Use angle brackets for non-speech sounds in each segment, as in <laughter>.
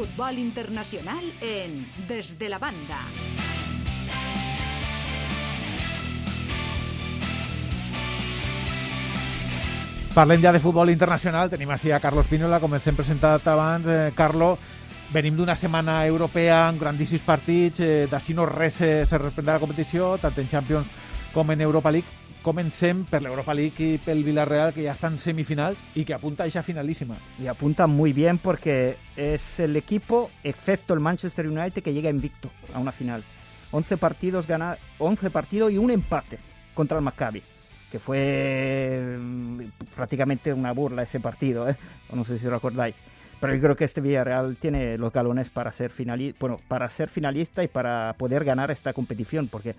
fútbol internacional en Desde la Banda. Parlem ja de futbol internacional. Tenim així a Carlos Pinola, com els hem presentat abans. Eh, Carlo, venim d'una setmana europea amb grandíssims partits. Eh, D'ací no res eh, se reprendrà la competició, tant en Champions com en Europa League. Comencem per l'Europa League y pel Villarreal, que ya están semifinals y que apunta a finalísima. Y apunta muy bien porque es el equipo, excepto el Manchester United, que llega invicto a una final. 11 partidos, gana, 11 partidos y un empate contra el Maccabi, que fue mm, prácticamente una burla ese partido, ¿eh? no sé si lo acordáis. Pero yo creo que este Villarreal tiene los galones para ser, finali bueno, para ser finalista y para poder ganar esta competición, porque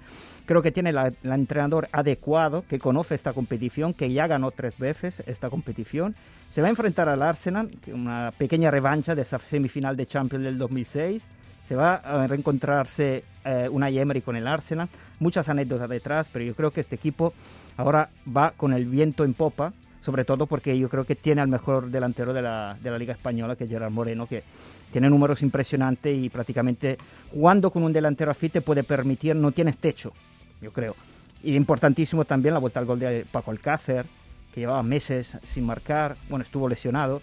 creo que tiene el entrenador adecuado, que conoce esta competición, que ya ganó tres veces esta competición. Se va a enfrentar al Arsenal, una pequeña revancha de esa semifinal de Champions del 2006. Se va a reencontrarse eh, Unai Emery con el Arsenal. Muchas anécdotas detrás, pero yo creo que este equipo ahora va con el viento en popa, sobre todo porque yo creo que tiene al mejor delantero de la, de la Liga Española, que Gerard Moreno, que tiene números impresionantes y prácticamente jugando con un delantero así te puede permitir, no tienes techo, yo creo. Y importantísimo también la vuelta al gol de Paco Alcácer, que llevaba meses sin marcar, bueno, estuvo lesionado.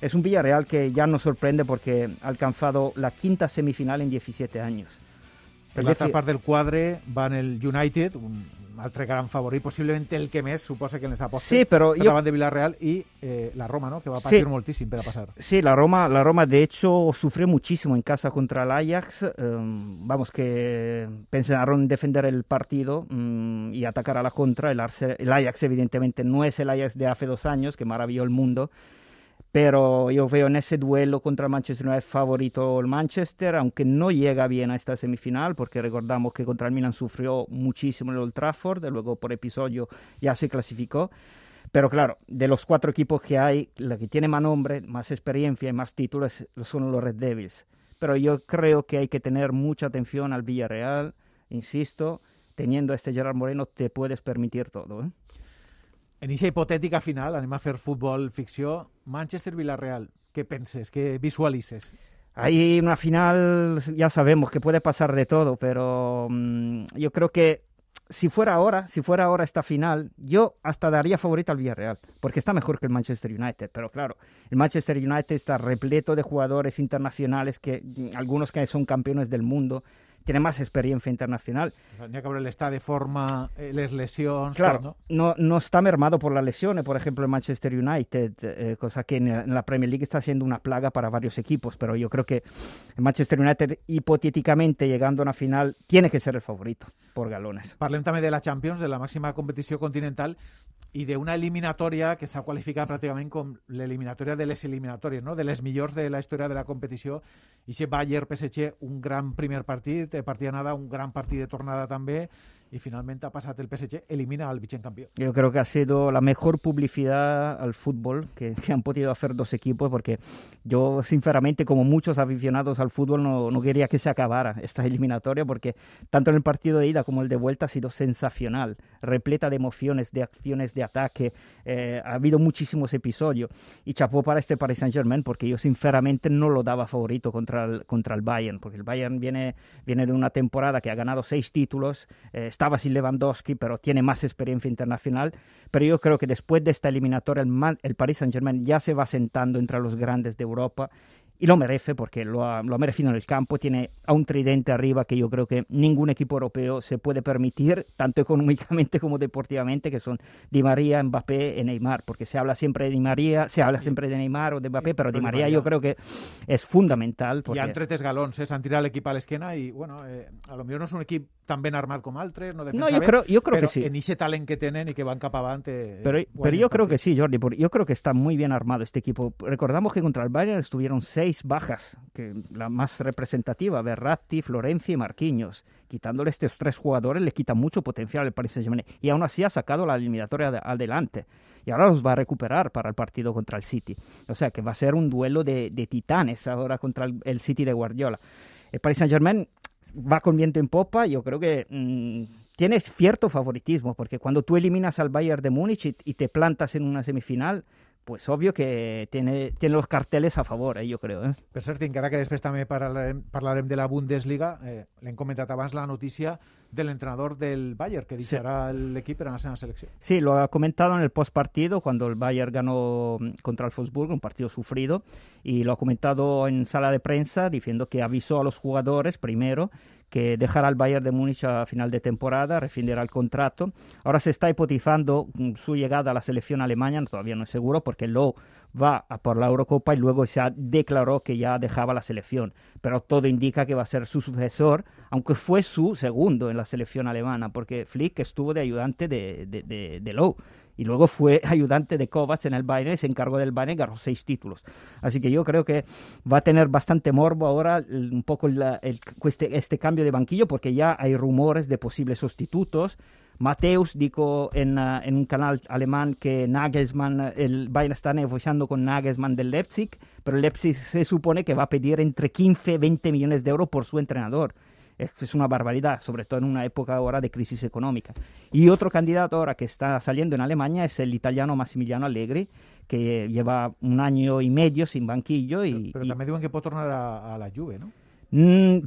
Es un Villarreal que ya nos sorprende porque ha alcanzado la quinta semifinal en 17 años. Per l'altra part del quadre va en el United, un altre gran favorit, possiblement el que més, suposa que en les apostes, Sí, però per jo- davant de Villarreal i eh, la Roma, no? que va patir Sí. moltíssim per a passar. Sí, la Roma, la Roma de hecho sufrió muchísimo en casa contra el Ajax. eh, vamos, que pensaron defender el partido mm, y atacar a la contra. El, Arse- el Ajax evidentemente no es el Ajax de hace dos años, que maravilló el mundo. Pero yo veo en ese duelo contra el Manchester United favorito el Manchester, aunque no llega bien a esta semifinal, porque recordamos que contra el Milan sufrió muchísimo en el Old Trafford, luego por episodio ya se clasificó. Pero claro, de los cuatro equipos que hay, la que tiene más nombre, más experiencia y más títulos son los Red Devils. Pero yo creo que hay que tener mucha atención al Villarreal, insisto, teniendo a este Gerard Moreno te puedes permitir todo. ¿eh? En aquesta hipotètica final, anem a fer futbol ficció, Manchester-Villarreal, què penses, què visualitzes? Hay una final, ya sabemos que puede pasar de todo, pero mm, yo creo que si fuera ahora, si fuera ahora esta final, yo hasta daría favorito al Villarreal, porque está mejor que el Manchester United. Pero claro, el Manchester United está repleto de jugadores internacionales que mm, algunos que son campeones del mundo, tiene más experiencia internacional. Ha que veure l'estat de forma, eh, les lesions, Claro, no? no, no está mermado por las lesiones, por ejemplo, el Manchester United, eh, cosa que en, en la Premier League está siendo una plaga para varios equipos, pero yo creo que Manchester United, hipotéticamente llegando a una final, tiene que ser el favorito por galones. Parlem també de la Champions, de la màxima competició continental, i d'una eliminatòria que s'ha qualificat pràcticament com l'eliminatòria de les eliminatòries, no? de les millors de la història de la competició. I si Bayern-PSG, un gran primer partit, de partida nada, un gran partit de tornada també, i finalment ha passat el PSG, elimina al vigent campió. Yo creo que ha sido la mejor publicidad al fútbol que, que han podido hacer dos equipos, porque yo, sinceramente, como muchos aficionados al fútbol, no, no quería que se acabara esta eliminatoria, porque tanto en el partido de ida como el de vuelta ha sido sensacional, repleta de emociones, de acciones de ataque, eh, ha habido muchísimos episodios. Y chapó para este Paris Saint-Germain, porque yo, sinceramente, no lo daba favorito contra el, contra el Bayern, porque el Bayern viene, viene de una temporada que ha ganado seis títulos, eh, estaba sin Lewandowski, pero tiene más experiencia internacional. Pero yo creo que después de esta eliminatoria, el, el Paris Saint-Germain ya se va sentando entre los grandes de Europa y lo merece porque lo ha, lo ha merecido en el campo. Tiene a un tridente arriba que yo creo que ningún equipo europeo se puede permitir, tanto económicamente como deportivamente, que son Di María, Mbappé y Neymar. Porque se habla siempre de Di María, se habla siempre de Neymar o de Mbappé, pero Di María yo creo que es fundamental. Porque... han tret els galons, eh? s'han tirat l'equip a l'esquena i, bueno, eh, a lo millor no és un equip tan ben armat com altres, no defensa No, bé, creo, yo creo però que sí. en ese talent que tenen i que van cap avant... Eh, Pero, guanyen pero yo creo que sí, Jordi. porque Yo creo que está muy bien armado este equipo. Recordamos que contra el Bayern estuvieron seis bajas, que la más representativa, Berratti, Florencia y Marquinhos. Quitándole estos tres jugadores le quita mucho potencial al Paris Saint-Germain. Y aún así ha sacado la eliminatoria de- adelante. Y ahora los va a recuperar para el partido contra el City. O sea que va a ser un duelo de, de titanes ahora contra el, el City de Guardiola. El Paris Saint-Germain va con viento en popa, yo creo que mm, tiene cierto favoritismo, porque cuando tú eliminas al Bayern de Múnich y, y te plantas en una semifinal, pues obvio que tiene, tiene los carteles a favor, eh, yo creo. Eh? Per cert, encara que després també parlarem, parlarem de la Bundesliga, eh, l'hem comentat abans la notícia del entrenador del Bayern, que deixarà sí. l'equip per anar a la selecció. Sí, lo ha comentado en el postpartido cuando el Bayern ganó mm, contra el Wolfsburg, un partido sufrido, y lo ha comentado en sala de prensa diciendo que avisó a los jugadores primero que dejará al Bayern de Múnich a final de temporada, rescindirá el contrato. Ahora se está hipotizando mm, su llegada a la selección alemana, todavía no es seguro, porque lo va a por la Eurocopa y luego se declaró que ya dejaba la selección. Pero todo indica que va a ser su sucesor, aunque fue su segundo en la selección alemana, porque Flick estuvo de ayudante de, de, de, Lowe y luego fue <laughs> ayudante de Kovacs en el Bayern, se encargó del Bayern y ganó seis títulos. Así que yo creo que va a tener bastante morbo ahora un poco este, este, cambio de banquillo, porque ya hay rumores de posibles sustitutos. Mateus dijo en, uh, en, un canal alemán que Nagelsmann, el Bayern está negociando con Nagelsmann del Leipzig, pero el Leipzig se supone que va a pedir entre 15 y 20 millones de euros por su entrenador es, una barbaridad, sobre todo en una época ahora de crisis económica. Y otro candidato ahora que está saliendo en Alemania es el italiano Massimiliano Allegri, que lleva un año y medio sin banquillo. Y, pero, también digo que puede tornar a, a la Juve, ¿no? Mm,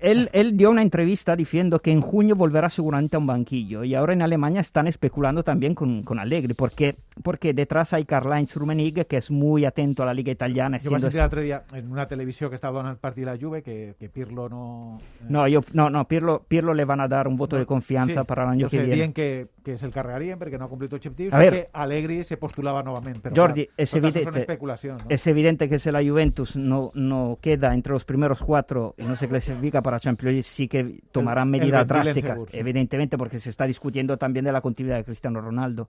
él, él, dio una entrevista diciendo que en junio volverá seguramente a un banquillo y ahora en Alemania están especulando también con, con Allegri porque, porque detrás hay Karl-Heinz Rummenigge que es muy atento a la liga italiana. Yo sentir el otro día en una televisión que estaba en el partido de la Juve que, que Pirlo no... Eh... No, yo, no, no Pirlo, Pirlo le van a dar un voto no, de confianza sí, para el año no que sé, viene. que, que se'l carregarien perquè no ha complit objectius a ver, que Allegri se postulava novament. Però Jordi, clar, es, evidente, ¿no? es evidente que si la Juventus no, no queda entre los primeros cuatro y no se clasifica para Champions League, sí que tomarán medidas el drásticas, evidentemente, porque se está discutiendo también de la continuidad de Cristiano Ronaldo.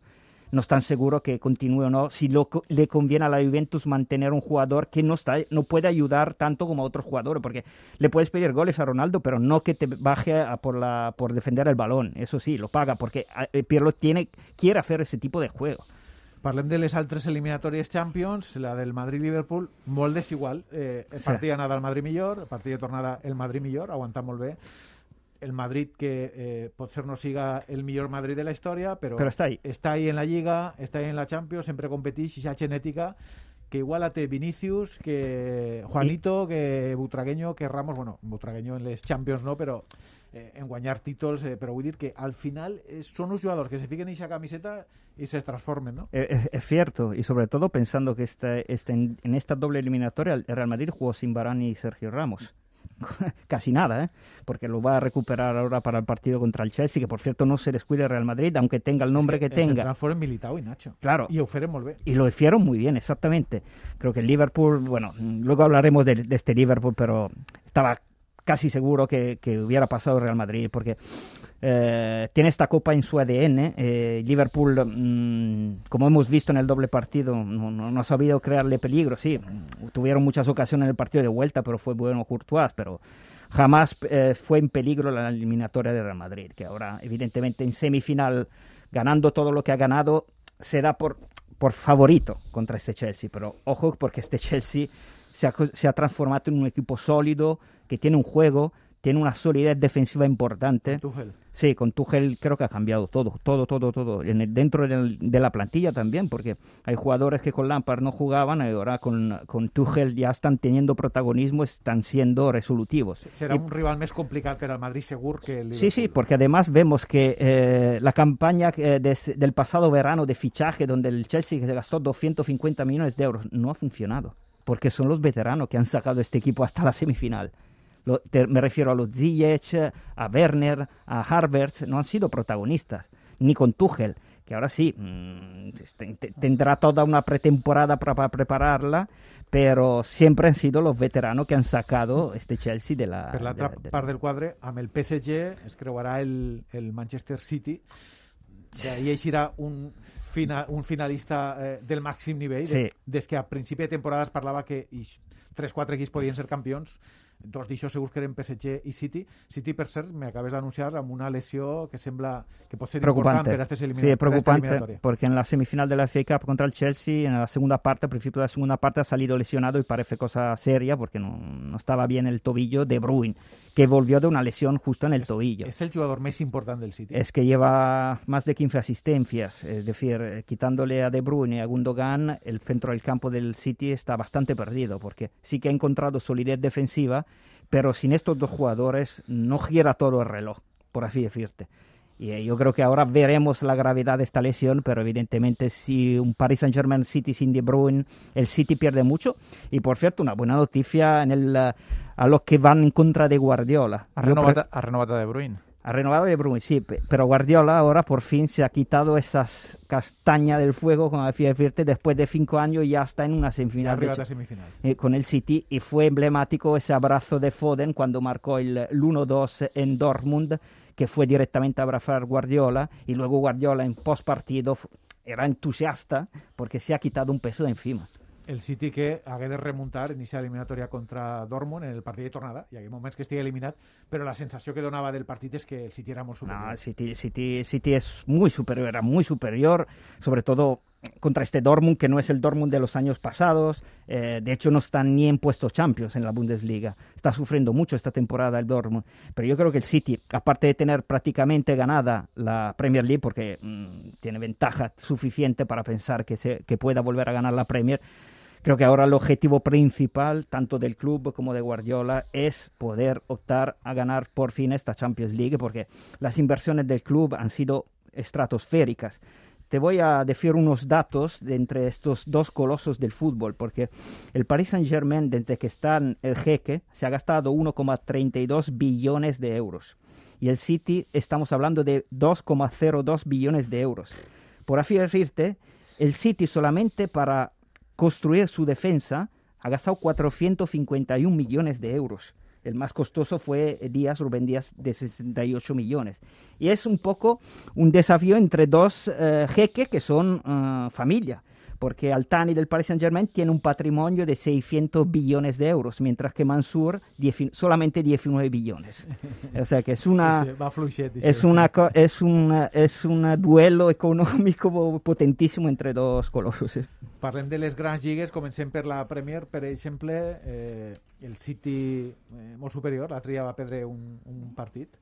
No están seguros que continúe o no, si lo, le conviene a la Juventus mantener un jugador que no, está, no puede ayudar tanto como a otros jugadores, porque le puedes pedir goles a Ronaldo, pero no que te baje a por, la, por defender el balón, eso sí, lo paga, porque eh, Pirlo tiene, quiere hacer ese tipo de juego. Parlem de les altres eliminatòries Champions, la del Madrid-Liverpool, molt desigual. Eh, el partit d'anada al Madrid millor, el partit de tornada el Madrid millor, aguantant molt bé. El Madrid que eh, potser no siga el millor Madrid de la història, però, però està ahí. està ahí en la Lliga, està ahí en la Champions, sempre competeix, i genètica que igual a té Vinicius, que Juanito, que Butragueño, que Ramos, bueno, Butragueño en les Champions no, però eh, en guanyar títols, eh, però vull dir que al final eh, són uns jugadors que se fiquen en aquesta camiseta y se transformen, ¿no? Es, es, cierto, y sobre todo pensando que esta, este, en, en, esta doble eliminatoria el Real Madrid jugó sin Varane y Sergio Ramos. <laughs> Casi nada, ¿eh? porque lo va a recuperar ahora para el partido contra el Chelsea, que por cierto no se descuide el Real Madrid, aunque tenga el nombre es que, que tenga. Fueron Militao y Nacho. Claro. Y bien. Y lo hicieron muy bien, exactamente. Creo que el Liverpool, bueno, luego hablaremos de, de este Liverpool, pero estaba casi seguro que, que hubiera pasado Real Madrid, porque eh, tiene esta copa en su ADN. Eh, Liverpool, mmm, como hemos visto en el doble partido, no, no, no, ha sabido crearle peligro. Sí, tuvieron muchas ocasiones en el partido de vuelta, pero fue bueno Courtois, pero jamás eh, fue en peligro la eliminatoria de Real Madrid, que ahora, evidentemente, en semifinal, ganando todo lo que ha ganado, se da por, por favorito contra este Chelsea. Pero ojo, porque este <laughs> Chelsea se ha, se ha transformado en un equipo sólido, que tiene un juego tiene una solidez defensiva importante. Con Tuchel. Sí, con Tuchel creo que ha cambiado todo, todo, todo, todo. En el, dentro de, de, la plantilla también, porque hay jugadores que con Lampard no jugaban y ahora con, con Tuchel ya están teniendo protagonismo, están siendo resolutivos. Será y, un rival más complicado para el Madrid seguro que el Sí, sí, porque además vemos que eh, la campaña eh, de, del pasado verano de fichaje, donde el Chelsea se gastó 250 millones de euros, no ha funcionado, porque son los veteranos que han sacado este equipo hasta la semifinal. Lo, te, me refiero a los Ziyech, a Werner, a Harvard, no han sido protagonistas, ni con Tuchel, que ahora sí, mmm, tendrá toda una pretemporada para, para, prepararla, pero siempre han sido los veteranos que han sacado este Chelsea de la... Per l'altra de, de, part del quadre, amb el PSG es creuarà el, el Manchester City, d'ahir eixirà un, fina, un finalista eh, del màxim nivell, sí. de, des que a principi de temporada es parlava que 3-4 equips podien ser campions, dos d'això segurs que eren PSG i City. City, per cert, m'acabes d'anunciar amb una lesió que sembla que pot ser preocupante. important per a sí, preocupante, porque en la semifinal de la FA Cup contra el Chelsea, en la segunda parte, al principio de la segunda parte, ha salido lesionado y parece cosa seria porque no, no estaba bien el tobillo de Bruin que volvió de una lesión justo en el tobillo. Es el jugador más importante del City. Es que lleva más de 15 asistencias, es decir, eh, quitándole a De Bruyne y a Gundogan, el centro del campo del City está bastante perdido, porque sí que ha encontrado solidez defensiva, pero sin estos dos jugadores no gira todo el reloj, por así decirte. Y eh, yo creo que ahora veremos la gravedad de esta lesión, pero evidentemente si un Paris Saint-Germain City sin De Bruyne, el City pierde mucho. Y por cierto, una buena noticia en el, eh, a los que van en contra de Guardiola. Ha renovado, ha renovado De Bruyne. Ha renovado De Bruyne, sí, pero Guardiola ahora por fin se ha quitado esas castañas del fuego, como decía Firte, después de cinco años ya está en una semifinal, de semifinal. Eh, con el City y fue emblemático ese abrazo de Foden cuando marcó el 1-2 en Dortmund que fue directamente a abrazar Guardiola y luego Guardiola en post partido era entusiasta porque se ha quitado un peso de encima. el City que hagué de remuntar iniciar eliminatoria contra Dortmund en el partido de tornada. Y hay momentos que estigui eliminat, pero la sensación que donaba del partido es que el City era muy superior. No, el City, City, City es muy superior, era muy superior, sobre todo contra este Dortmund, que no es el Dortmund de los años pasados. Eh, de hecho, no está ni en puestos Champions en la Bundesliga. Está sufriendo mucho esta temporada el Dortmund. Pero yo creo que el City, aparte de tener prácticamente ganada la Premier League, porque mm, tiene ventaja suficiente para pensar que, se, que pueda volver a ganar la Premier, creo que ahora el objetivo principal, tanto del club como de Guardiola, es poder optar a ganar por fin esta Champions League, porque las inversiones del club han sido estratosféricas te voy a decir unos datos de entre estos dos colosos del fútbol, porque el Paris Saint-Germain, desde que está el jeque, se ha gastado 1,32 billones de euros. Y el City, estamos hablando de 2,02 billones de euros. Por así decirte, el City solamente para construir su defensa ha gastado 451 millones de euros. El más costoso fue Díaz, Rubén Díaz, de 68 millones. Y es un poco un desafío entre dos eh, jeques que son uh, familia porque Altani del Paris Saint Germain tiene un patrimonio de 600 billones de euros, mientras que Mansur solamente 19 billones. O sea que es una <laughs> es una es un es un duelo económico potentísimo entre dos colosos. Parlem de les grans lligues, comencem per la Premier, per exemple, eh, el City eh, molt superior, l'altre dia va perdre un, un partit,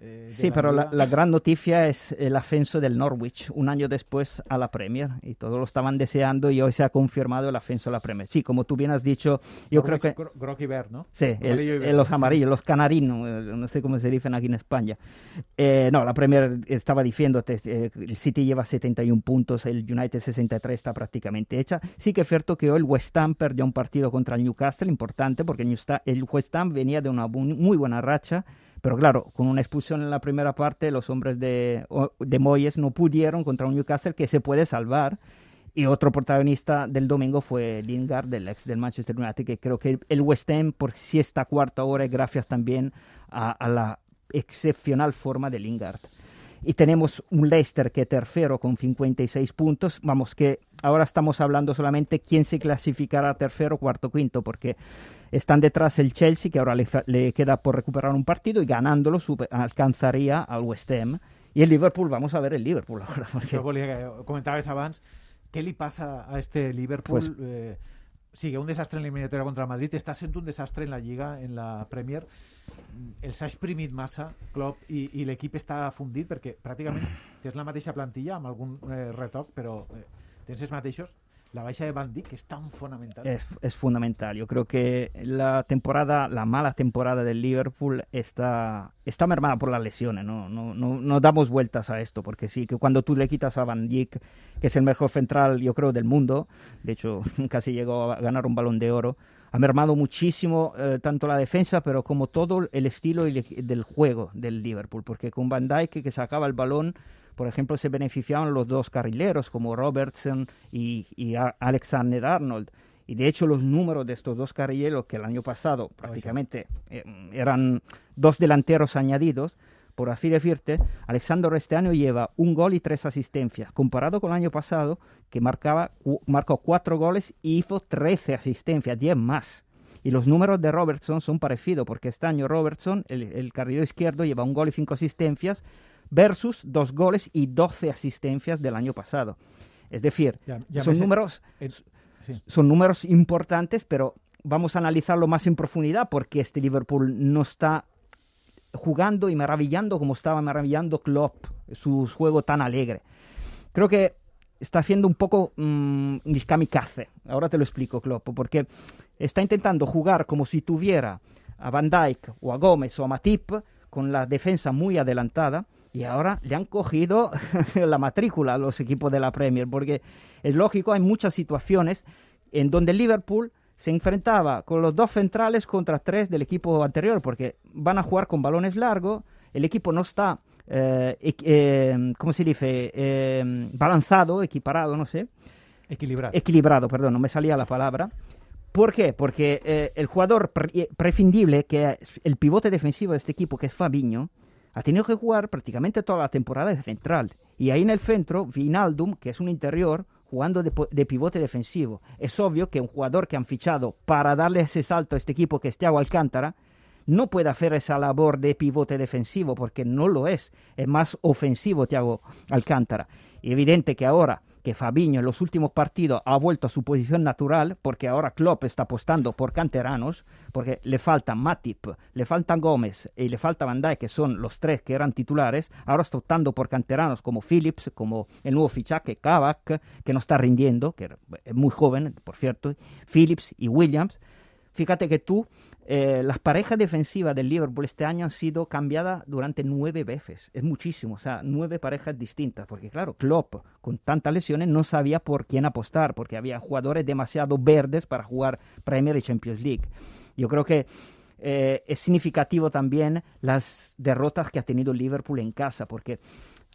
Eh, sí, pero la, la, gran noticia es el ascenso del Norwich un año después a la Premier y todos lo estaban deseando y hoy se ha confirmado el ascenso a la Premier. Sí, como tú bien has dicho, yo Norwich, creo que... Gro y ¿no? Sí, el, el, los amarillos, los canarinos, eh, no sé cómo se dicen aquí en España. Eh, no, la Premier estaba diciendo, eh, el City lleva 71 puntos, el United 63 está prácticamente hecha. Sí que es cierto que hoy el West Ham perdió un partido contra el Newcastle, importante, porque el West Ham venía de una muy buena racha pero claro, con una expulsión en la primera parte, los hombres de, de Moyes no pudieron contra un Newcastle que se puede salvar. Y otro protagonista del domingo fue Lingard, del ex del Manchester United, que creo que el West Ham, por si esta cuarta hora, gracias también a, a la excepcional forma de Lingard. Y tenemos un Leicester que tercero con 56 puntos. Vamos, que ahora estamos hablando solamente quién se clasificará tercero, cuarto, quinto, porque están detrás el Chelsea, que ahora le, queda por recuperar un partido y ganándolo alcanzaría al West Ham. Y el Liverpool, vamos a ver el Liverpool ahora. Porque... Això comentaves abans, què li passa a este Liverpool? Pues, eh, sigue un desastre en la eliminatoria contra el Madrid, està sent un desastre en la Lliga, en la Premier. Els ha exprimit massa Klopp i, i l'equip està fundit perquè pràcticament tens la mateixa plantilla amb algun eh, retoc, però eh, tens els mateixos la baixa de Van Dijk es tan fundamental. Es, es, fundamental. Yo creo que la temporada, la mala temporada del Liverpool está, está mermada por las lesiones. ¿no? No, no, no damos vueltas a esto, porque sí, que cuando tú le quitas a Van Dijk, que es el mejor central, yo creo, del mundo, de hecho, <laughs> casi llegó a ganar un balón de oro, ha mermado muchísimo eh, tanto la defensa, pero como todo el estilo del juego del Liverpool, porque con Van Dijk, que sacaba el balón, por ejemplo, se beneficiaban los dos carrileros como Robertson y, Alexander Arnold. Y de hecho los números de estos dos carrileros, que el año pasado prácticamente eh, eran dos delanteros añadidos, por así decirte, Alexander este año lleva un gol y tres asistencias, comparado con el año pasado, que marcaba, marcó cuatro goles y hizo trece asistencias, diez más. Y los números de Robertson son parecidos, porque este año Robertson, el, el carrilero izquierdo, lleva un gol y cinco asistencias, versus dos goles y 12 asistencias del año pasado. Es decir, son, números, son números importantes, pero vamos a analizarlo más en profundidad porque este Liverpool no está jugando y maravillando como estaba maravillando Klopp, su juego tan alegre. Creo que está haciendo un poco mmm, kamikaze. Ahora te lo explico, Klopp, porque está intentando jugar como si tuviera a Van Dijk o a Gómez o a Matip con la defensa muy adelantada y ahora le han cogido <laughs> la matrícula a los equipos de la Premier, porque es lógico, hay muchas situaciones en donde Liverpool se enfrentaba con los dos centrales contra tres del equipo anterior, porque van a jugar con balones largos, el equipo no está, eh, eh, ¿cómo se dice?, eh, balanzado, equiparado, no sé. Equilibrado. Equilibrado, perdón, no me salía la palabra. ¿Por qué? Porque eh, el jugador pre prescindible, que es el pivote defensivo de este equipo, que es Fabiño, ha tenido que jugar prácticamente toda la temporada de central. Y ahí en el centro, Vinaldum, que es un interior, jugando de, pivote defensivo. Es obvio que un jugador que han fichado para darle ese salto a este equipo, que es Thiago Alcántara, no puede hacer esa labor de pivote defensivo, porque no lo es. Es más ofensivo Thiago Alcántara. Y evidente que ahora que Fabiño en los últimos partidos ha vuelto a su posición natural, porque ahora Klopp está apostando por canteranos, porque le faltan Matip, le faltan Gómez y le falta Van que son los tres que eran titulares, ahora está optando por canteranos como Phillips, como el nuevo fichaje Kavak, que no está rindiendo, que es muy joven, por cierto, Phillips y Williams. Fíjate que tú eh, las parejas defensivas del Liverpool este año han sido cambiadas durante nueve veces. Es muchísimo, o sea, nueve parejas distintas. Porque claro, Klopp, con tantas lesiones, no sabía por quién apostar, porque había jugadores demasiado verdes para jugar Premier y Champions League. Yo creo que eh, es significativo también las derrotas que ha tenido Liverpool en casa, porque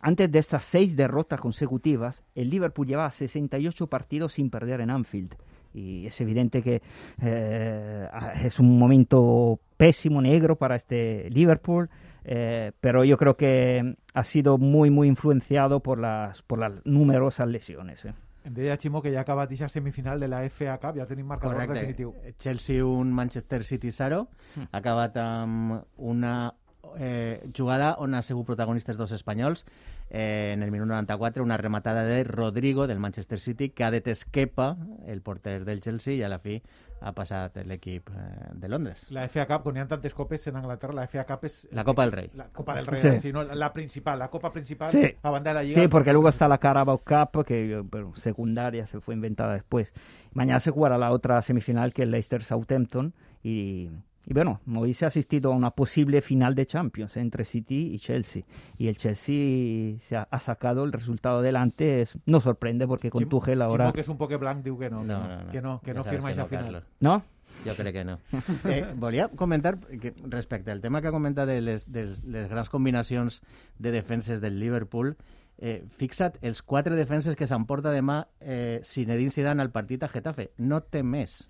antes de estas seis derrotas consecutivas, el Liverpool llevaba 68 partidos sin perder en Anfield y es evidente que eh, es un momento pésimo, negro para este Liverpool, eh, pero yo creo que ha sido muy, muy influenciado por las, por las numerosas lesiones. Eh. Em deia Ximo que ja ha acabat aquesta semifinal de la FA Cup, ja tenim marcador Correcte. definitiu. Chelsea un Manchester City 0, Mm. ha acabat amb una eh, jugada on ha sigut protagonistes dos espanyols eh, en el minut 94, una rematada de Rodrigo del Manchester City que ha detès Kepa, el porter del Chelsea, i a la fi ha passat l'equip eh, de Londres. La FA Cup, quan hi ha tantes copes en Anglaterra, la FA Cup és... La Copa del Rei. La Copa del Rey, Sí. sí. no, la principal, la Copa principal, Sí. a banda de la Liga. Sí, porque luego está la Carabao Cup, que bueno, secundaria se fue inventada después. Mañana se jugará la otra semifinal, que es Leicester Southampton. Y, y bueno, hoy se ha asistido a una posible final de Champions entre City y Chelsea. Y el Chelsea se ha, ha sacado el resultado adelante. Es- no sorprende porque con Ximo- Tuchel ahora. Ximo, que és un poc blanc, diu que no, que No, no, no, que no, que no firma esa no, final. Carlos. ¿No? Jo crec que no. <laughs> Eh, volia comentar, que respecte al tema que ha comentat de les, de les grans combinacions de defenses del Liverpool, eh, fixa't els quatre defenses que s'emporta demà eh, Zinedine Zidane al partit a Getafe. No té més.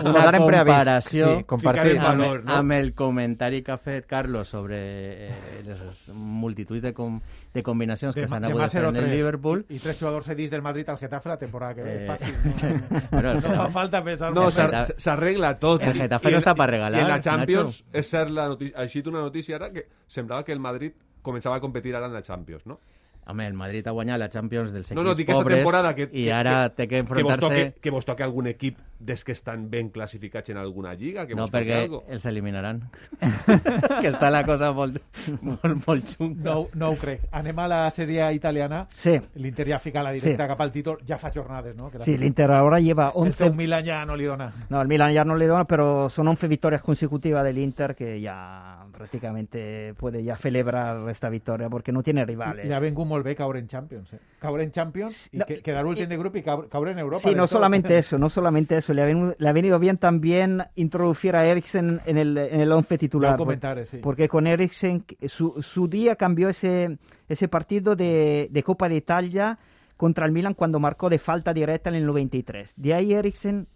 una posar en preavís. comparació Sí, compartir. En amb, valor, no? amb el comentari que ha fet Carlos sobre eh, les multitud de, com, de combinacions que s'han hagut de fer en el Liverpool. I, tres jugadors cedits del Madrid al Getafe la temporada que ve. Eh, Fàcil. <laughs> No, Però no, fa falta pensar No, s'arregla tot. El Getafe no en- està per regalar, I en la Champions, Nacho. és cert, la notícia, ha eixit una notícia ara que semblava que el Madrid començava a competir ara en la Champions, no? Home, el Madrid ha guanyat la Champions dels equips No, no, dic pobres temporada que, i ara té que que vos, enfrontar-se... toque, que vos toque algun equip des que estan ben classificats en alguna lliga, que No, perquè algo. els eliminaran. <laughs> que està la cosa molt, molt, molt xunga. No, no ho crec. Anem a la sèrie italiana. Sí, L'Inter ja fica la directa Sí. cap al títol. Ja fa jornades, no? Que la sí, el Inter ahora lleva El 11 teu Milan ja no li dona. No, el Milan ya no le da, pero son 11 victorias consecutivas del Inter que ya prácticamente puede ya celebrar esta victoria porque no tiene rivales. Li ha vengut molt bé caure en Champions. Eh? Caure en Champions i No, que, quedar últim de grup i caure, en Europa. Sí, no solamente <laughs> eso, no solamente eso. Le ha, venido, le ha venido bien también introducir a Eriksen en el, en el once titular. comentaré, sí. Porque con Eriksen, su, su día cambió ese, ese partido de, de Copa de Italia contra el Milan cuando marcó de falta directa en el 93. De ahí Eriksen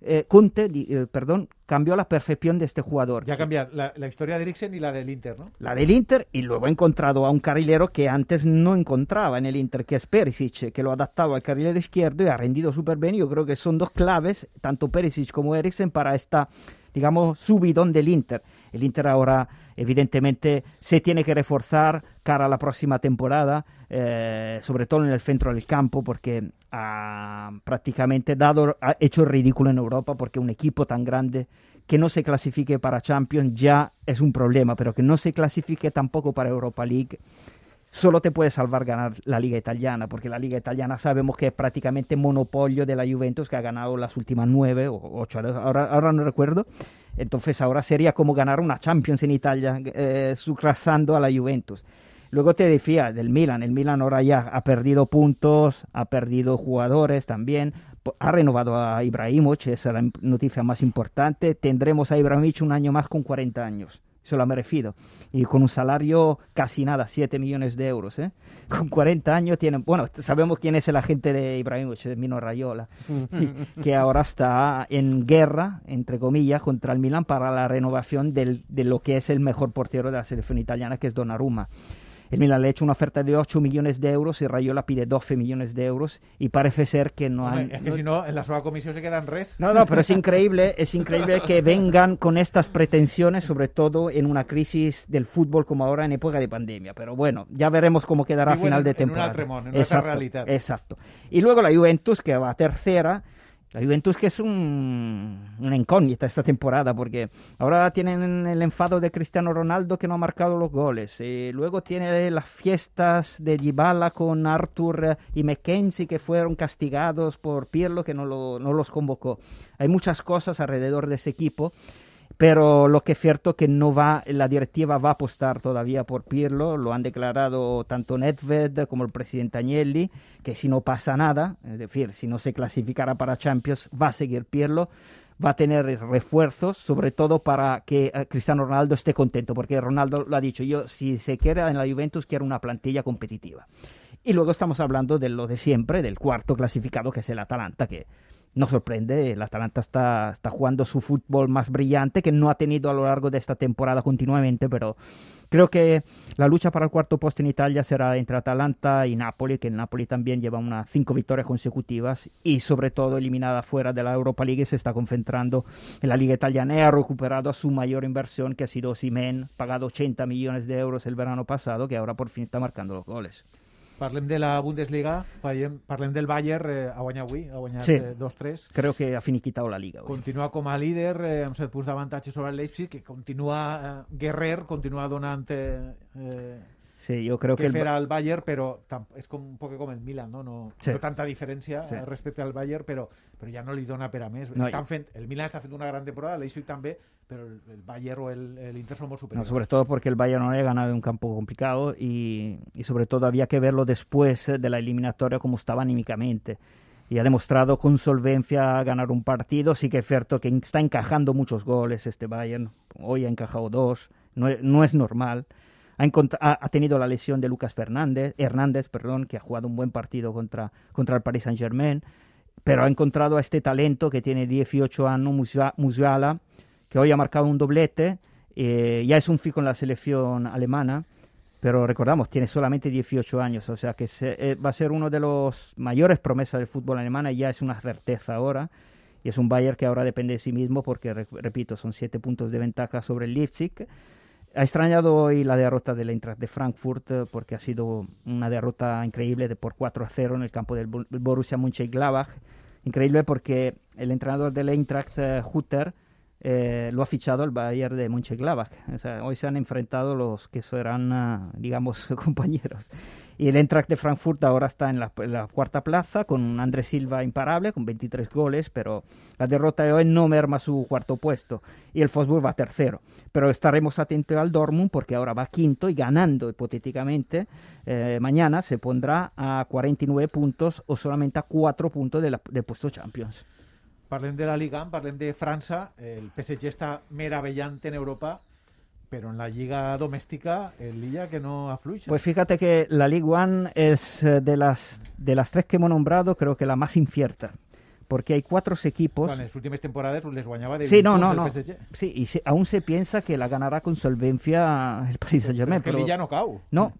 eh, di- eh, perdón, cambió la perfección de este jugador. Ya cambia la, la historia de Eriksen y la del Inter, ¿no? la del Inter y luego ha encontrado a un carrilero que antes no encontraba en el Inter, que es Perisic, que lo ha adaptado al carrilero izquierdo y ha rendido súper bien. Yo creo que son dos claves, tanto Perisic como Eriksen, para esta, digamos, subidón del Inter. El Inter ahora, evidentemente, se tiene que reforzar cara a la próxima temporada, eh, sobre todo en el centro del campo, porque ha prácticamente dado, ha hecho ridículo en Europa, porque un equipo tan grande que no se clasifique para Champions ya es un problema, pero que no se clasifique tampoco para Europa League solo te puede salvar ganar la Liga Italiana, porque la Liga Italiana sabemos que es prácticamente monopolio de la Juventus, que ha ganado las últimas nueve o ocho, ahora, ahora no recuerdo. Entonces ahora sería como ganar una Champions en Italia, eh, sucrasando a la Juventus. Luego te decía del Milan, el Milan ahora ya ha perdido puntos, ha perdido jugadores también, ha renovado a Ibrahimovic, esa es la noticia más importante, tendremos a Ibrahimovic un año más con 40 años, eso lo me refiero, y con un salario casi nada, 7 millones de euros, ¿eh? <laughs> con 40 años tienen, bueno, sabemos quién es el agente de Ibrahimovic, es Mino Raiola, y- que ahora está en guerra, entre comillas, contra el Milan para la renovación del- de lo que es el mejor portero de la selección italiana, que es Donnarumma. El Milan le ha hecho una oferta de 8 millones de euros y Rayola pide 12 millones de euros y parece ser que no han... és que no- si no, en la seva comissió se quedan res. no, no, pero es increíble, es increíble que vengan con estas pretensiones, sobre todo en una crisis del fútbol como ahora en época de pandemia. Pero bueno, ya veremos cómo quedará a final de en temporada. altre món, en una altra realitat. Exacto. Y luego la Juventus, que va tercera. La Juventus que es un- una incógnita esta temporada, porque ahora tienen el enfado de Cristiano Ronaldo que no ha marcado los goles. eh, luego tiene las fiestas de Dybala con Arthur y Mackenzie que fueron castigados por Pirlo que no, lo- no los convocó. Hay muchas cosas alrededor de ese equipo pero lo que es cierto que no va, la directiva va a apostar todavía por Pirlo, lo han declarado tanto Nedved como el presidente Agnelli, que si no pasa nada, es decir, si no se clasificara para Champions, va a seguir Pirlo, va a tener refuerzos, sobre todo para que eh, Cristiano Ronaldo esté contento, porque Ronaldo lo ha dicho, yo si se queda en la Juventus quiero una plantilla competitiva. Y luego estamos hablando de lo de siempre, del cuarto clasificado, que es el Atalanta, que no sorprende, el Atalanta está, está jugando su fútbol más brillante que no ha tenido a lo largo de esta temporada continuamente, pero creo que la lucha para el cuarto puesto en Italia será entre Atalanta y Napoli, que el Napoli también lleva unas cinco victorias consecutivas y sobre todo eliminada fuera de la Europa League se está concentrando en la Liga Italiana y ha recuperado a su mayor inversión que ha sido Simen, pagado 80 millones de euros el verano pasado, que ahora por fin está marcando los goles. Parlem de la Bundesliga, parlem, parlem del Bayern, eh, ha guanyat avui, ha guanyat Sí. eh, 2-3. Creo que ha finiquitado la liga. hoy. Continua com a líder eh, amb 7 punts d'avantatge sobre el Leipzig, que continua eh, guerrer, continua donant eh, eh, Sí, yo creo que que el, fer al Bayern, però és com un poc com el Milan, no? No, Sí. no tanta diferència Sí. eh, respecte al Bayern, però, però ja no li dona per a més. No, Estan fent, el Milan està fent una gran temporada, Leipzig també, però el, Bayern o el, Inter són molt No, sobre todo porque el Bayern no había ganado en un campo complicado y, y sobre todo había que verlo después de la eliminatoria como estaba anímicamente. Y ha demostrado con solvencia ganar un partido. Sí que es cierto que está encajando muchos goles este Bayern. Hoy ha encajado dos. No, no es normal. Ha, ha- ha tenido la lesión de Lucas Fernández, Hernández, perdón, que ha jugado un buen partido contra, contra el Paris Saint Germain. Pero ha encontrado a este talento que tiene 18 años, Musia- Musiala, que hoy ha marcado un doblete. eh, ya es un fijo en la selección alemana, pero recordamos, tiene solamente 18 años, o sea que se- eh, va a ser uno de los mayores promesas del fútbol alemán y ya es una certeza ahora. Y es un Bayern que ahora depende de sí mismo porque, re- repito, son siete puntos de ventaja sobre el Leipzig. Ha extrañado hoy la derrota del Eintracht de Frankfurt eh, porque ha sido una derrota increíble de por 4 a 0 en el campo del Bo- Borussia Mönchengladbach. Increíble porque el entrenador del Eintracht, eh, Hutter, eh, lo ha fichado el Bayern de Mönchengladbach. Hoy se han enfrentado los que serán, ah, digamos, <laughs> compañeros. Y el Eintracht de Frankfurt ahora está en la, cuarta plaza con un Andrés Silva imparable con 23 goles, pero la derrota de hoy no merma su cuarto puesto y el Wolfsburg va tercero. Pero estaremos atentos al Dortmund porque ahora va quinto y ganando hipotéticamente eh, mañana se pondrá a 49 puntos o solamente a 4 puntos de del puesto Champions. Parlem de la Liga, parlem de França, el PSG està meravellant en Europa, però en la lliga domèstica el Lilla que no afluixa. Pues fíjate que la League One es eh, de las, de las tres que hemos nombrado, creo que la más incierta. Porque hay cuatro equipos. Quan les últimes temporades les guanyava de Sí, 20 no, no, el no. PSG. Sí, y se- aún se piensa que la ganará con solvencia el Paris Saint Però Germain. és que l'Illa no cau. No,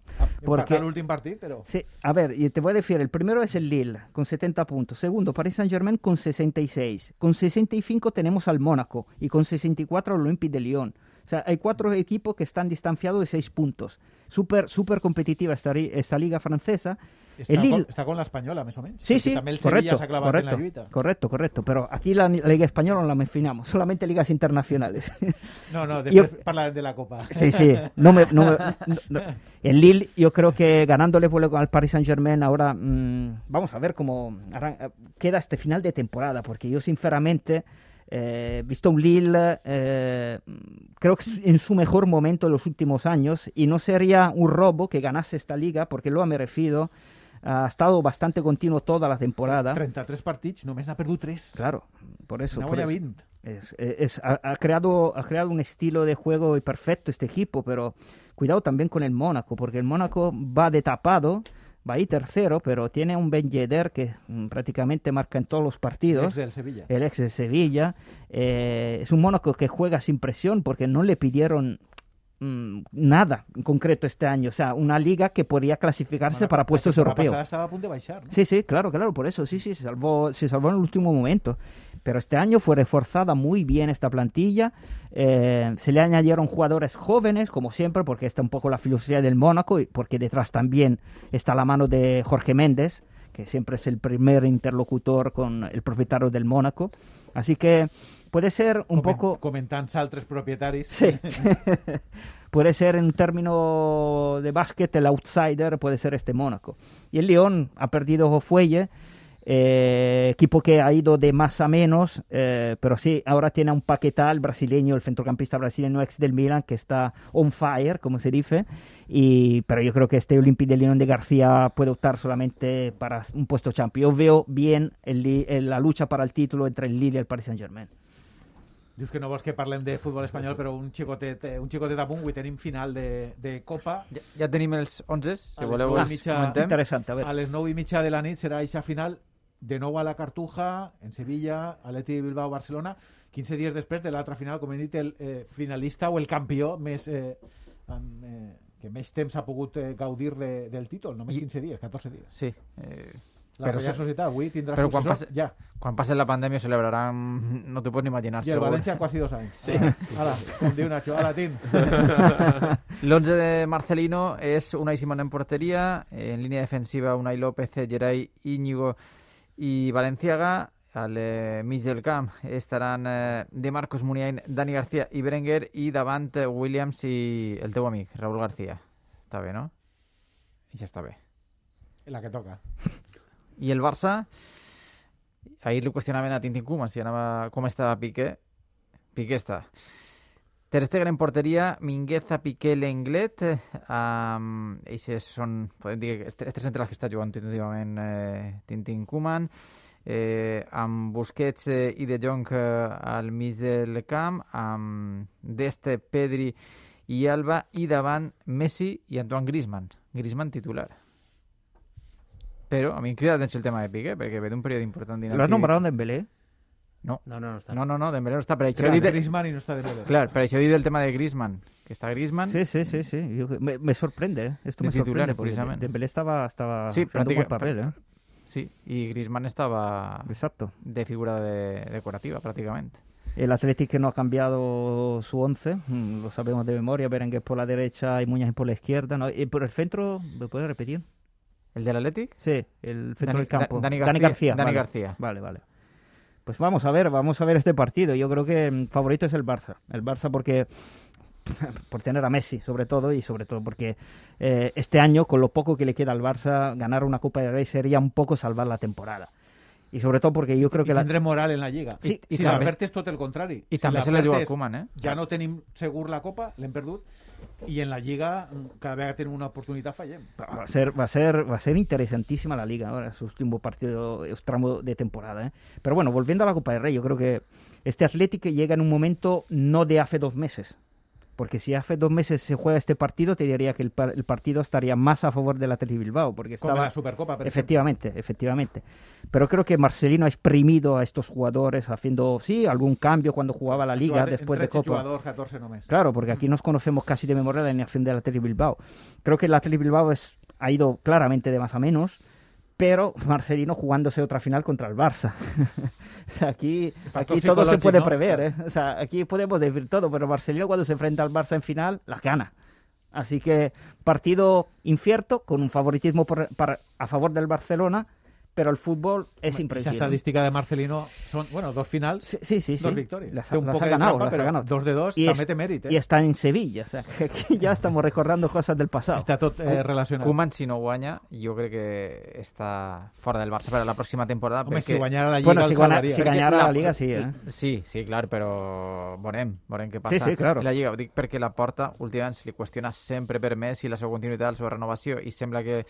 Porque... porque- l'últim partit, però... Sí, a ver, y te voy a decir, el primero es el Lille, con 70 puntos. Segundo, Paris Saint-Germain con 66. Con 65 tenemos al Mónaco y con 64 al Olympique de Lyon. O sea, hay cuatro equipos que están distanciados de 6 puntos. Súper, súper competitiva esta, esta liga francesa. Està, el Lille... con, està con l'Espanyol, més o menys. Sí, sí, També el correcto, clavat correcto, en la correcto, correcto. Pero aquí la, la Liga Española no la mencionamos, solamente ligas internacionales. <laughs> No, no, <laughs> Yo- després parlarem de la Copa. Sí, sí. No me, no me- no-. <laughs> El Lille, yo creo que ganándole vuelo al Paris Saint Germain ahora, mm, vamos a ver cómo arran- queda este final de temporada, porque yo sinceramente eh, he visto un Lille, eh, creo que es en su mejor momento en los últimos años, y no sería un robo que ganase esta liga, porque lo ha merecido. Ha estado bastante continuo toda la temporada. 33 partits, només n'ha perdut 3. Claro, por eso. Por eso. 20. Es, es- ha, ha creado, ha creado un estilo de juego perfecto este equipo, pero cuidado también con el Mónaco, porque el Mónaco va de tapado, va ahí tercero, pero tiene un Ben Yedder que mm, prácticamente marca en todos los partidos. Ex del Sevilla. El ex de Sevilla. Eh, es un Mónaco que juega sin presión porque no le pidieron nada en concreto este año. O sea, una liga que podría clasificarse Bueno, para puestos europeos. estava a punt de baixar, no? Sí, sí, claro, claro, por eso, sí, sí, se salvó, se salvó en el último momento. Pero este año fue reforzada muy bien esta plantilla. eh, se le añadieron jugadores jóvenes, como siempre, porque está un poco la filosofía del Mónaco y porque detrás también está la mano de Jorge Méndez, que siempre es el primer interlocutor con el propietario del Mónaco. Así que puede ser un Comen- poco... Comentant altres propietaris. Sí. <laughs> puede ser en término de básquet el outsider, puede ser este Mónaco. Y el Lyon ha perdido Fuelle, eh, equipo que ha ido de más a menos, eh, pero sí, ahora tiene a un paquetal brasileño, el centrocampista brasileño ex del Milan, que está on fire, como se dice, y, pero yo creo que este Olympique de Lyon de García puede optar solamente para un puesto champion. Yo veo bien el el- la lucha para el título entre el Lille y el Paris Saint-Germain. Dius que no vols que parlem de futbol espanyol, però un xicotet, eh, un xicotet a punt, avui tenim final de, de Copa. Ja, ja tenim els 11, si A voleu els mitja- comentem. Interesante, a ver. A les 9 i mitja de la nit serà eixa final de nou a la Cartuja, en Sevilla, Atleti Bilbao, Barcelona. 15 dies després de l'altra final, com hem dit, el eh, finalista o el campió més, eh, amb, eh, que més temps ha pogut eh, gaudir de, del títol, només I- 15 dies, 14 dies. Sí. Eh, La Però Real Societat avui tindrà però quan successor, passe- ja. quan passi la pandèmia celebraran... No t'ho pots ni imaginar, I el segur. València quasi dos anys. Sí. Ala, com diu Nacho, ala, Tim. L'11 de Marcelino és Unai Simón en porteria, en línia defensiva Unai López, Geray Íñigo i Valenciaga. Al eh, mig del camp estaran eh, de Marcos Muniain, Dani García i Berenguer i davant eh, Williams i el teu amic, Raúl García. Està bé, no? I ja està bé. La que toca. <laughs> I el Barça, ahir li qüestionaven a Tintin Koeman si anava, com estava Piqué. Piqué està. Ter Stegen en porteria, Mingueza, Piqué, Lenglet. Eh, um, Eixes són, podem dir, tres centrals que està jugant últimament eh, Tintin Koeman. Eh, amb Busquets eh, i De Jong eh, al mig del camp, amb Deste, Pedri i Alba, i davant Messi i Antoine Griezmann. Griezmann titular. Però a mi em crida l'atenció el tema de Piqué, perquè ve d'un període important ¿Lo has nombrado en Dembélé? No, No, no, no està. no, no, no Dembélé no està. Per això, Clar, he dit, Griezmann i no està de Belé. clar, per això he dit el tema de Griezmann, que està Griezmann. Sí, sí, sí, sí. Yo- me, me sorprende, ¿eh? Esto De me titular, sorprende. Dembélé estaba, estaba Sí, haciendo un buen práctica- papel, ¿eh? Sí, i Griezmann estava Exacto. de figura de, decorativa, pràcticament. El Athletic que no ha cambiado su once, mm, lo sabemos de memoria, Berenguer por la derecha y Muñoz por la izquierda. ¿no? Y por el centro, ¿me puede repetir? El del Atlètic? Sí, el centro Dani- del campo. Da- Dani García- Dani vale. García. Vale, vale. Pues vamos a ver, vamos a ver este partido. Yo creo que mm, favorito es el Barça. El Barça porque <laughs> por tener a Messi, sobre todo, y sobre todo porque eh, este año, con lo poco que le queda al Barça, ganar una Copa del Rey sería un poco salvar la temporada. Y sobre todo porque yo creo que la... tindrem moral en la Lliga. Sí, I, i si l'Albert és tot el contrari. I si també se la juga a Koeman, eh? Ja no tenim segur la Copa, l'hem perdut, i en la Lliga, cada vegada que tenim una oportunitat, fallem. Va a ser, va a ser, va a ser interesantísima la liga ahora, su último partido, su tramo de temporada. ¿eh? Pero bueno, volviendo a la Copa del Rey, yo creo que este Atlético llega en un momento no de hace dos meses, Porque si hace dos meses se juega este partido, te diría que el, par- el partido estaría más a favor del Athletic Bilbao, porque Como estaba la Supercopa, por ejemplo. efectivamente, efectivamente. Pero creo que Marcelino ha exprimido a estos jugadores haciendo, sí, algún cambio cuando jugaba la Liga Jugador- después de en 13 Copa. jugadors, 14 només. Claro, porque aquí nos conocemos casi de memoria la alineación del Athletic Bilbao. Creo que el Athletic Bilbao es, ha ido claramente de más a menos, pero Marcelino jugándose otra final contra el Barça. <laughs> o sea, aquí, aquí todo se puede prever, ¿eh? O sea, aquí podemos decir todo, pero Marcelino cuando se enfrenta al Barça en final, las gana. Así que partido incierto, con un favoritismo por- para- a favor del Barcelona, pero el fútbol es Esa imprevisible. estadística de Marcelino son, bueno, dos finals, Sí, sí, sí. dos sí. victorias. Las, un las poco ha de ganado, trampa, las ha pero ganado. dos de dos Y també es- té mèrit, eh? Y está en Sevilla, o sea, que aquí ya estamos recordando cosas del pasado. Està tot eh, relacionat. Koeman, si no guanya, jo crec que està fora del Barça per a la pròxima temporada. Home, perquè... si guanyara la Lliga Bueno, si, guana- salvaria. si la- la Liga, sí, ¿eh? Sí, sí, clar, però veurem, veurem què passa. Sí, sí, claro. La Lliga, ho dic perquè la porta, últimament, se li qüestiona sempre per Messi la seva continuïtat, la seva renovació, i sembla que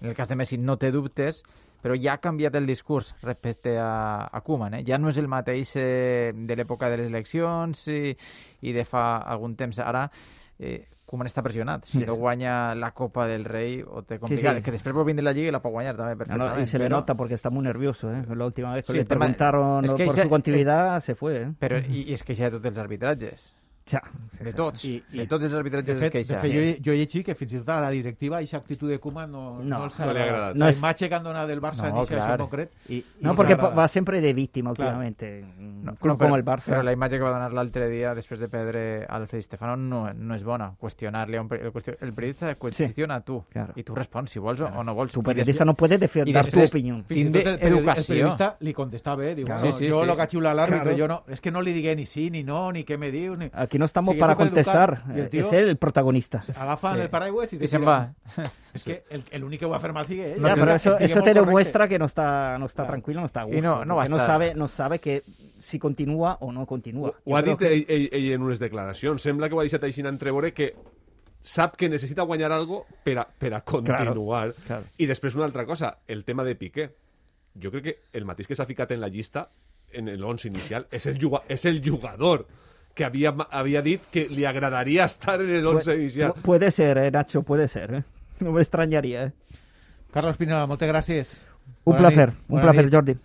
en el cas de Messi no té dubtes, però ja ha canviat el discurs respecte a, a Koeman. Eh? Ja no és el mateix eh, de l'època de les eleccions i, i de fa algun temps. Ara eh, Koeman està pressionat. Si Sí, no sí. guanya la Copa del Rei, ho té complicat. sí. Que després pot vindre la Lliga i la pot guanyar també No, no, perfectament. y se le però- nota porque está muy nervioso. ¿eh? La última vez que Sí, le tema- preguntaron es que por su continuidad, se fue. ¿eh? Però, i, i es queixa de tots els arbitratges. Sea, De tots. I- de i- tots els De arbitratges es fet, de queixa. fet jo, jo he llegit que fins i tot a la directiva aquesta actitud de Koeman no, no, No, els no li ha agrada. agradat. La No és- imatge que han donat del Barça No, en clar. en concret I, no, no porque s'agrada. va siempre de víctima Claro. últimamente. Un No, club no, como però- el Barça. Però la imatge que va donar l'altre dia després de perdre Alfred Stefano no, no és bona. Qüestionar-li un el, qüestio- el periodista qüestiona a tu. Claro. I tu respons si vols o- o no vols. Tu periodista després- no puede defender y dar tu después- opinión. Fins i tot el, el periodista li contestava, eh? Diu, Claro. Sí, sí, jo sí. lo que ha xiulat l'àrbitre, Claro. jo no, és que no li digué ni sí ni no, ni què me diu, ni... Aquí no estamos Sí, para contestar. Y el eh, tío- es él el protagonista. Agafen Sí. el paraigües i, I se se'n va. <laughs> És que el, el únic que ho va fer mal sigue ell. Ya, pero eso, eso te demuestra que no está, no está Claro. tranquilo, no está a Y gusto. no- no va a porque no estar. sabe, no sabe que si continúa o no continúa. Ho Yo ha creo dit que- ell, ell, ell en unes declaracions. Sembla que ho ha deixat així entreveure que sap que necessita guanyar algo per a, per a continuar. claro. I després una altra cosa, el tema de Piqué. Jo crec que el mateix que s'ha ficat en la llista, en l'once inicial, és el, juga, és el jugador que havia, havia dit que li agradaria estar en el once Pu- inicial. pu- puede ser, eh, Nacho, puede ser. eh. No me extrañaría. eh. Carlos Pinola, moltes gràcies. Un Bona placer, nit. un Bona placer, nit. Jordi.